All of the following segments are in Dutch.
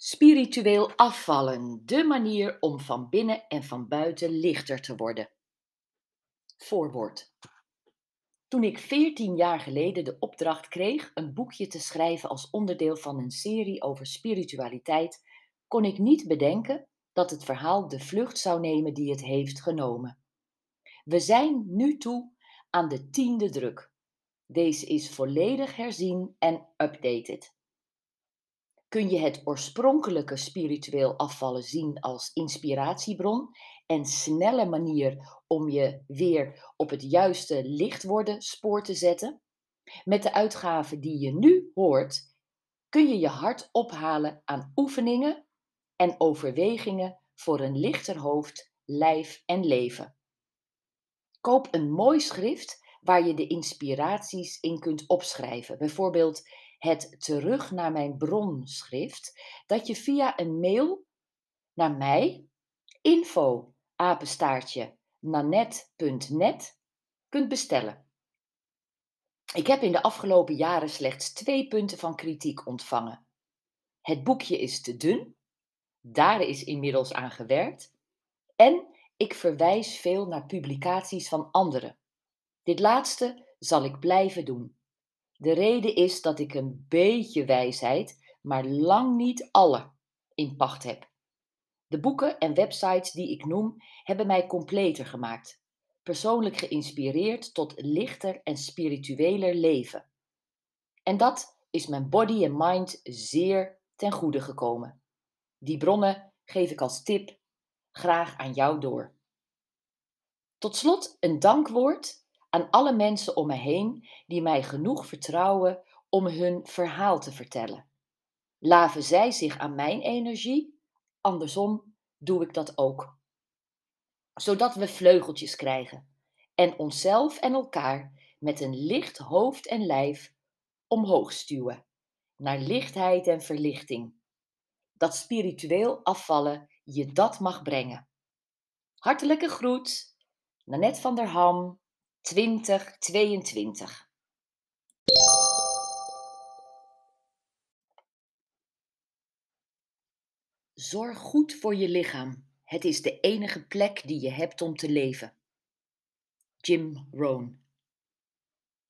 Spiritueel afvallen, de manier om van binnen en van buiten lichter te worden. Voorwoord. Toen ik 14 jaar geleden de opdracht kreeg een boekje te schrijven als onderdeel van een serie over spiritualiteit, kon ik niet bedenken dat het verhaal de vlucht zou nemen die het heeft genomen. We zijn nu toe aan de tiende druk. Deze is volledig herzien en updated kun je het oorspronkelijke spiritueel afvallen zien als inspiratiebron en snelle manier om je weer op het juiste licht worden spoor te zetten. Met de uitgave die je nu hoort, kun je je hart ophalen aan oefeningen en overwegingen voor een lichter hoofd, lijf en leven. Koop een mooi schrift waar je de inspiraties in kunt opschrijven. Bijvoorbeeld het terug naar mijn bronschrift, dat je via een mail naar mij, info apenstaartje nanet.net, kunt bestellen. Ik heb in de afgelopen jaren slechts twee punten van kritiek ontvangen. Het boekje is te dun, daar is inmiddels aan gewerkt, en ik verwijs veel naar publicaties van anderen. Dit laatste zal ik blijven doen. De reden is dat ik een beetje wijsheid, maar lang niet alle, in pacht heb. De boeken en websites die ik noem hebben mij completer gemaakt, persoonlijk geïnspireerd tot lichter en spiritueler leven. En dat is mijn body en mind zeer ten goede gekomen. Die bronnen geef ik als tip graag aan jou door. Tot slot een dankwoord aan alle mensen om me heen die mij genoeg vertrouwen om hun verhaal te vertellen. Laven zij zich aan mijn energie, andersom doe ik dat ook. Zodat we vleugeltjes krijgen en onszelf en elkaar met een licht hoofd en lijf omhoog stuwen naar lichtheid en verlichting. Dat spiritueel afvallen je dat mag brengen. Hartelijke groet, Nanette van der Ham, 2022. Zorg goed voor je lichaam. Het is de enige plek die je hebt om te leven. Jim Rohn.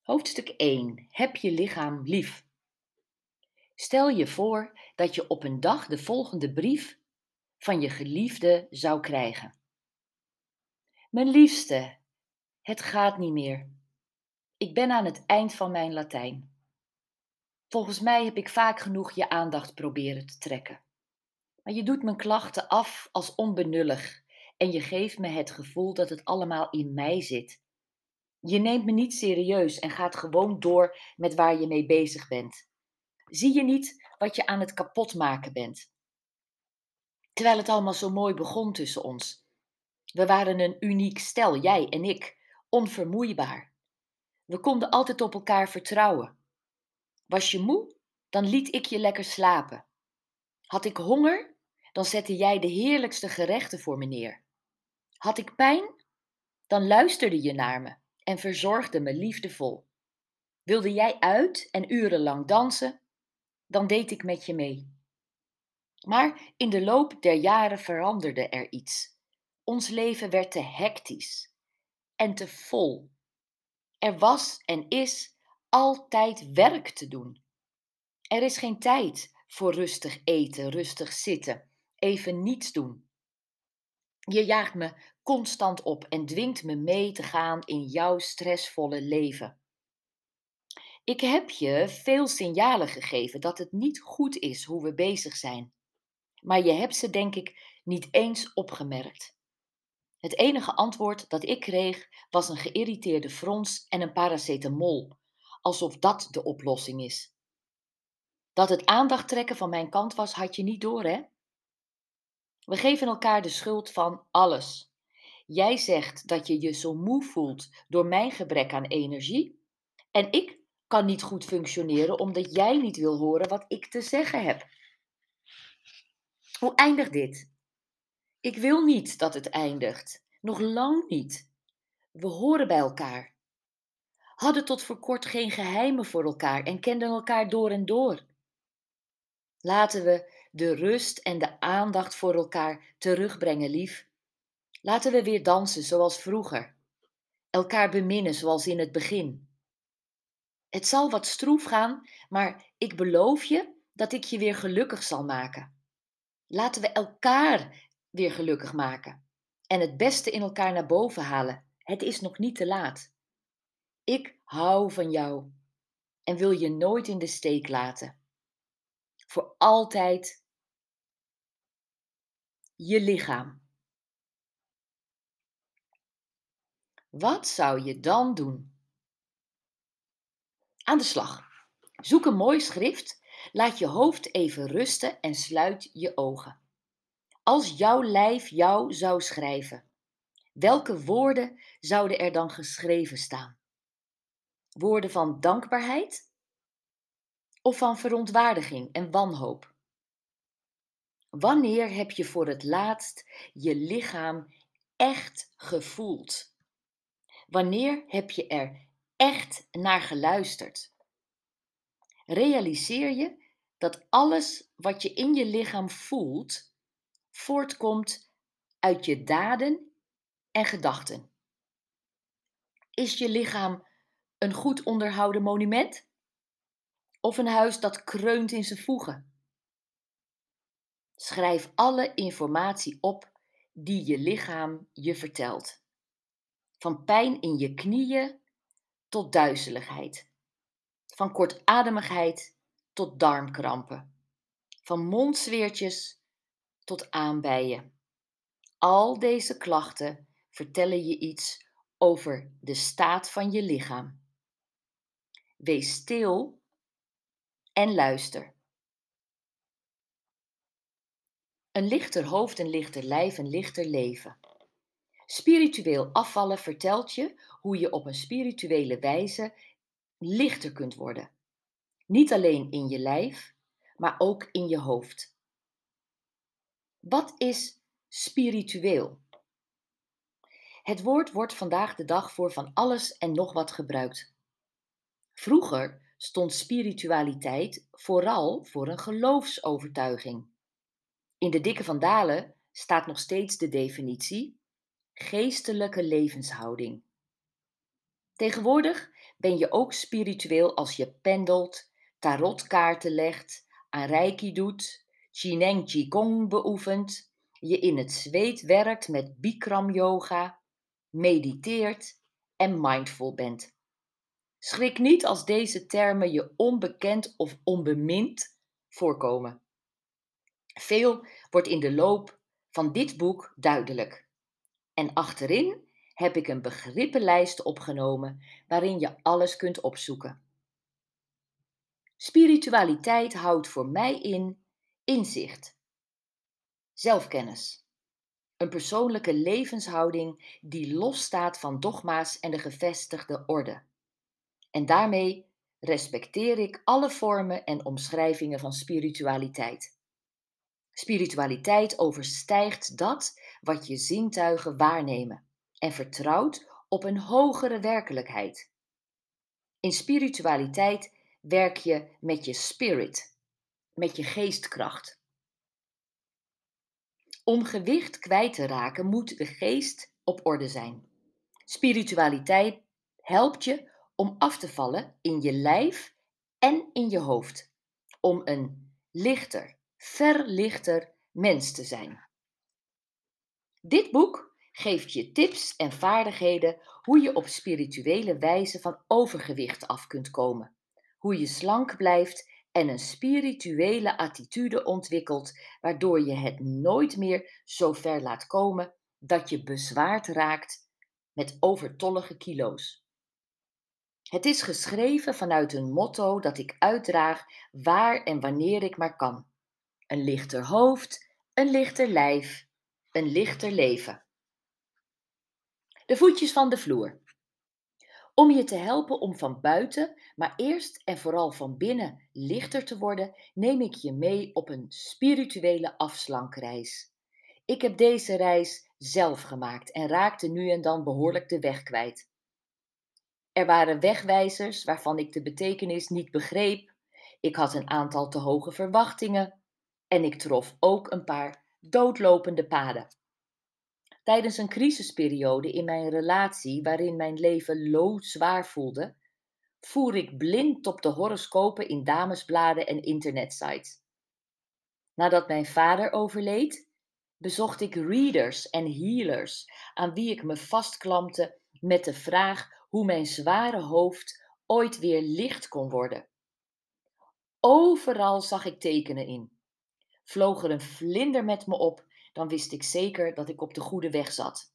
Hoofdstuk 1. Heb je lichaam lief. Stel je voor dat je op een dag de volgende brief van je geliefde zou krijgen. Mijn liefste, het gaat niet meer. Ik ben aan het eind van mijn Latijn. Volgens mij heb ik vaak genoeg je aandacht proberen te trekken. Maar je doet mijn klachten af als onbenullig en je geeft me het gevoel dat het allemaal in mij zit. Je neemt me niet serieus en gaat gewoon door met waar je mee bezig bent. Zie je niet wat je aan het kapotmaken bent? Terwijl het allemaal zo mooi begon tussen ons. We waren een uniek stel, jij en ik onvermoeibaar. We konden altijd op elkaar vertrouwen. Was je moe, dan liet ik je lekker slapen. Had ik honger, dan zette jij de heerlijkste gerechten voor me neer. Had ik pijn, dan luisterde je naar me en verzorgde me liefdevol. Wilde jij uit en urenlang dansen, dan deed ik met je mee. Maar in de loop der jaren veranderde er iets. Ons leven werd te hectisch en te vol. Er was en is altijd werk te doen. Er is geen tijd voor rustig eten, rustig zitten, even niets doen. Je jaagt me constant op en dwingt me mee te gaan in jouw stressvolle leven. Ik heb je veel signalen gegeven dat het niet goed is hoe we bezig zijn. Maar je hebt ze, denk ik, niet eens opgemerkt. Het enige antwoord dat ik kreeg was een geïrriteerde frons en een paracetamol, alsof dat de oplossing is. Dat het aandacht trekken van mijn kant was, had je niet door, hè? We geven elkaar de schuld van alles. Jij zegt dat je je zo moe voelt door mijn gebrek aan energie, en ik kan niet goed functioneren omdat jij niet wil horen wat ik te zeggen heb. Hoe eindigt dit? Ik wil niet dat het eindigt. Nog lang niet. We horen bij elkaar. Hadden tot voor kort geen geheimen voor elkaar en kenden elkaar door en door. Laten we de rust en de aandacht voor elkaar terugbrengen, lief. Laten we weer dansen zoals vroeger. Elkaar beminnen zoals in het begin. Het zal wat stroef gaan, maar ik beloof je dat ik je weer gelukkig zal maken. Laten we elkaar weer gelukkig maken en het beste in elkaar naar boven halen. Het is nog niet te laat. Ik hou van jou en wil je nooit in de steek laten. Voor altijd je lichaam. Wat zou je dan doen? Aan de slag. Zoek een mooi schrift, laat je hoofd even rusten en sluit je ogen. Als jouw lijf jou zou schrijven, welke woorden zouden er dan geschreven staan? Woorden van dankbaarheid of van verontwaardiging en wanhoop? Wanneer heb je voor het laatst je lichaam echt gevoeld? Wanneer heb je er echt naar geluisterd? Realiseer je dat alles wat je in je lichaam voelt, voortkomt uit je daden en gedachten. Is je lichaam een goed onderhouden monument? Of een huis dat kreunt in zijn voegen? Schrijf alle informatie op die je lichaam je vertelt. Van pijn in je knieën tot duizeligheid. Van kortademigheid tot darmkrampen. Van mondzweertjes tot aanbijen. Al deze klachten vertellen je iets over de staat van je lichaam. Wees stil en luister. Een lichter hoofd, een lichter lijf, een lichter leven. Spiritueel afvallen vertelt je hoe je op een spirituele wijze lichter kunt worden. Niet alleen in je lijf, maar ook in je hoofd. Wat is spiritueel? Het woord wordt vandaag de dag voor van alles en nog wat gebruikt. Vroeger stond spiritualiteit vooral voor een geloofsovertuiging. In de Dikke van Dalen staat nog steeds de definitie geestelijke levenshouding. Tegenwoordig ben je ook spiritueel als je pendelt, tarotkaarten legt, aan reiki doet, Qineng Qigong beoefent, je in het zweet werkt met Bikram yoga, mediteert en mindful bent. Schrik niet als deze termen je onbekend of onbemind voorkomen. Veel wordt in de loop van dit boek duidelijk. En achterin heb ik een begrippenlijst opgenomen waarin je alles kunt opzoeken. Spiritualiteit houdt voor mij in inzicht, zelfkennis, een persoonlijke levenshouding die losstaat van dogma's en de gevestigde orde. En daarmee respecteer ik alle vormen en omschrijvingen van spiritualiteit. Spiritualiteit overstijgt dat wat je zintuigen waarnemen en vertrouwt op een hogere werkelijkheid. In spiritualiteit werk je met je spirit, met je geestkracht. Om gewicht kwijt te raken moet de geest op orde zijn. Spiritualiteit helpt je om af te vallen in je lijf en in je hoofd, om een lichter, verlichter mens te zijn. Dit boek geeft je tips en vaardigheden hoe je op spirituele wijze van overgewicht af kunt komen, hoe je slank blijft en een spirituele attitude ontwikkelt, waardoor je het nooit meer zo ver laat komen dat je bezwaard raakt met overtollige kilo's. Het is geschreven vanuit een motto dat ik uitdraag waar en wanneer ik maar kan. Een lichter hoofd, een lichter lijf, een lichter leven. De voetjes van de vloer. Om je te helpen om van buiten, maar eerst en vooral van binnen lichter te worden, neem ik je mee op een spirituele afslankreis. Ik heb deze reis zelf gemaakt en raakte nu en dan behoorlijk de weg kwijt. Er waren wegwijzers waarvan ik de betekenis niet begreep. Ik had een aantal te hoge verwachtingen. En ik trof ook een paar doodlopende paden. Tijdens een crisisperiode in mijn relatie, waarin mijn leven loodzwaar voelde, voer ik blind op de horoscopen in damesbladen en internetsites. Nadat mijn vader overleed, bezocht ik readers en healers aan wie ik me vastklampte met de vraag hoe mijn zware hoofd ooit weer licht kon worden. Overal zag ik tekenen in. Vloog er een vlinder met me op, dan wist ik zeker dat ik op de goede weg zat.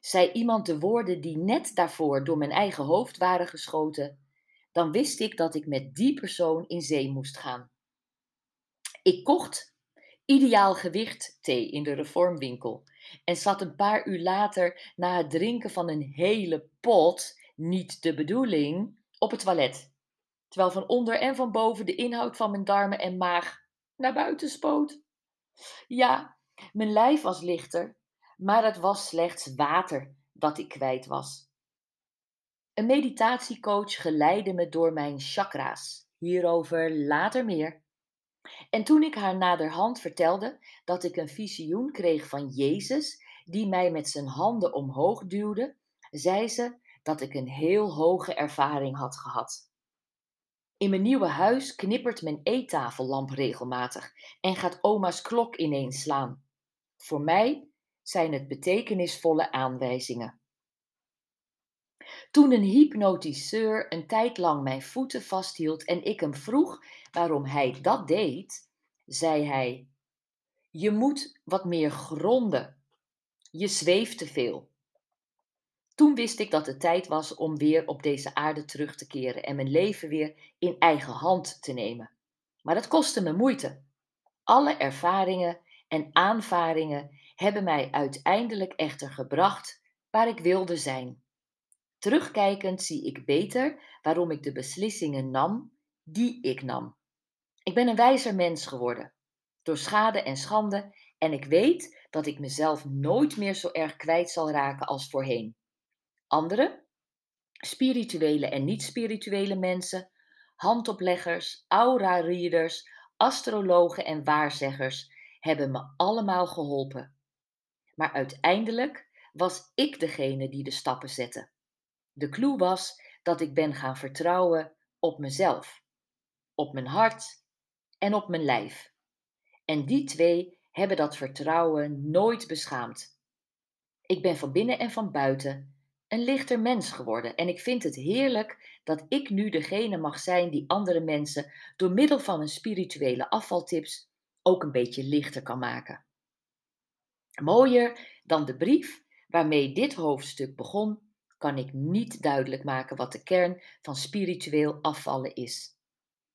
Zei iemand de woorden die net daarvoor door mijn eigen hoofd waren geschoten, dan wist ik dat ik met die persoon in zee moest gaan. Ik kocht ideaal gewicht thee in de reformwinkel en zat een paar uur later na het drinken van een hele pot, niet de bedoeling, op het toilet. Terwijl van onder en van boven de inhoud van mijn darmen en maag naar buiten spoot. Ja, mijn lijf was lichter, maar het was slechts water dat ik kwijt was. Een meditatiecoach geleidde me door mijn chakra's. Hierover later meer. En toen ik haar naderhand vertelde dat ik een visioen kreeg van Jezus, die mij met zijn handen omhoog duwde, zei ze dat ik een heel hoge ervaring had gehad. In mijn nieuwe huis knippert mijn eettafellamp regelmatig en gaat oma's klok ineens slaan. Voor mij zijn het betekenisvolle aanwijzingen. Toen een hypnotiseur een tijd lang mijn voeten vasthield en ik hem vroeg waarom hij dat deed, zei hij: Je moet wat meer gronden. Je zweeft te veel. Toen wist ik dat het tijd was om weer op deze aarde terug te keren en mijn leven weer in eigen hand te nemen. Maar dat kostte me moeite. Alle ervaringen en aanvaringen hebben mij uiteindelijk echter gebracht waar ik wilde zijn. Terugkijkend zie ik beter waarom ik de beslissingen nam die ik nam. Ik ben een wijzer mens geworden, door schade en schande, en ik weet dat ik mezelf nooit meer zo erg kwijt zal raken als voorheen. Anderen, spirituele en niet-spirituele mensen, handopleggers, aura-readers, astrologen en waarzeggers hebben me allemaal geholpen. Maar uiteindelijk was ik degene die de stappen zette. De clue was dat ik ben gaan vertrouwen op mezelf, op mijn hart en op mijn lijf. En die twee hebben dat vertrouwen nooit beschaamd. Ik ben van binnen en van buiten een lichter mens geworden en ik vind het heerlijk dat ik nu degene mag zijn die andere mensen door middel van een spirituele afvaltips ook een beetje lichter kan maken. Mooier dan de brief waarmee dit hoofdstuk begon, kan ik niet duidelijk maken wat de kern van spiritueel afvallen is.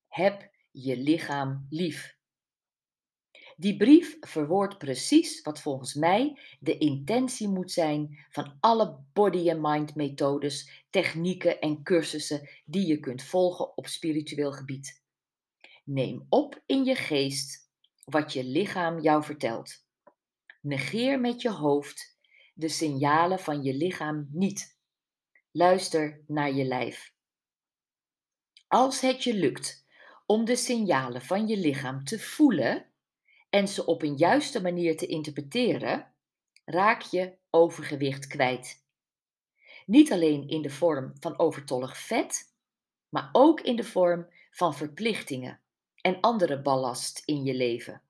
Heb je lichaam lief. Die brief verwoordt precies wat volgens mij de intentie moet zijn van alle body and mind methodes, technieken en cursussen die je kunt volgen op spiritueel gebied. Neem op in je geest wat je lichaam jou vertelt. Negeer met je hoofd de signalen van je lichaam niet. Luister naar je lijf. Als het je lukt om de signalen van je lichaam te voelen en ze op een juiste manier te interpreteren, raak je overgewicht kwijt. Niet alleen in de vorm van overtollig vet, maar ook in de vorm van verplichtingen en andere ballast in je leven.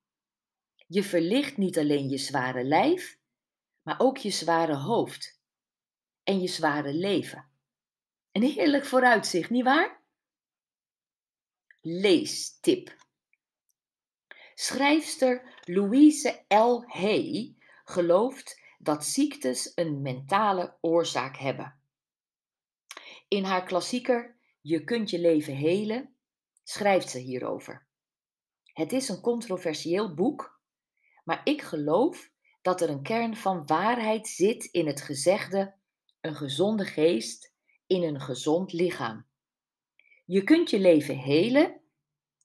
Je verlicht niet alleen je zware lijf, maar ook je zware hoofd en je zware leven. Een heerlijk vooruitzicht, nietwaar? Leestip. Schrijfster Louise L. Hay gelooft dat ziektes een mentale oorzaak hebben. In haar klassieker Je kunt je leven helen schrijft ze hierover. Het is een controversieel boek, maar ik geloof dat er een kern van waarheid zit in het gezegde: een gezonde geest in een gezond lichaam. Je kunt je leven helen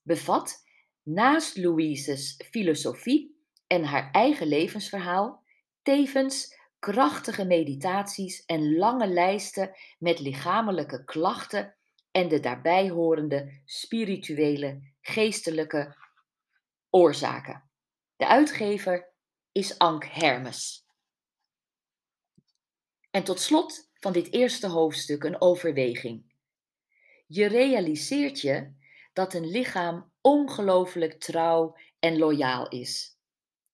bevat naast Louise's filosofie en haar eigen levensverhaal tevens krachtige meditaties en lange lijsten met lichamelijke klachten en de daarbij horende spirituele, geestelijke Oorzaken. De uitgever is Ank Hermes. En tot slot van dit eerste hoofdstuk een overweging. Je realiseert je dat een lichaam ongelooflijk trouw en loyaal is.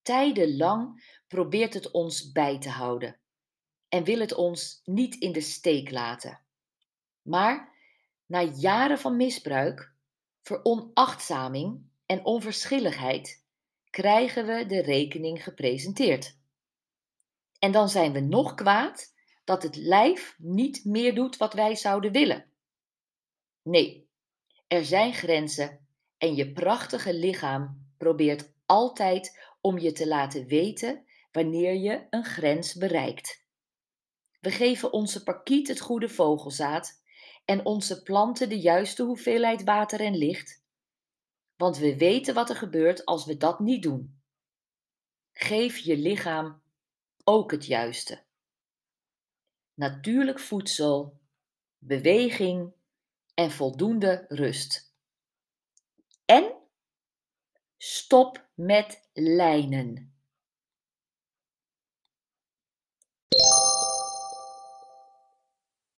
Tijdenlang probeert het ons bij te houden en wil het ons niet in de steek laten. Maar na jaren van misbruik, veronachtzaming en onverschilligheid krijgen we de rekening gepresenteerd. En dan zijn we nog kwaad dat het lijf niet meer doet wat wij zouden willen. Nee, er zijn grenzen en je prachtige lichaam probeert altijd om je te laten weten wanneer je een grens bereikt. We geven onze parkiet het goede vogelzaad en onze planten de juiste hoeveelheid water en licht, want we weten wat er gebeurt als we dat niet doen. Geef je lichaam ook het juiste. Natuurlijk voedsel, beweging en voldoende rust. En stop met lijnen.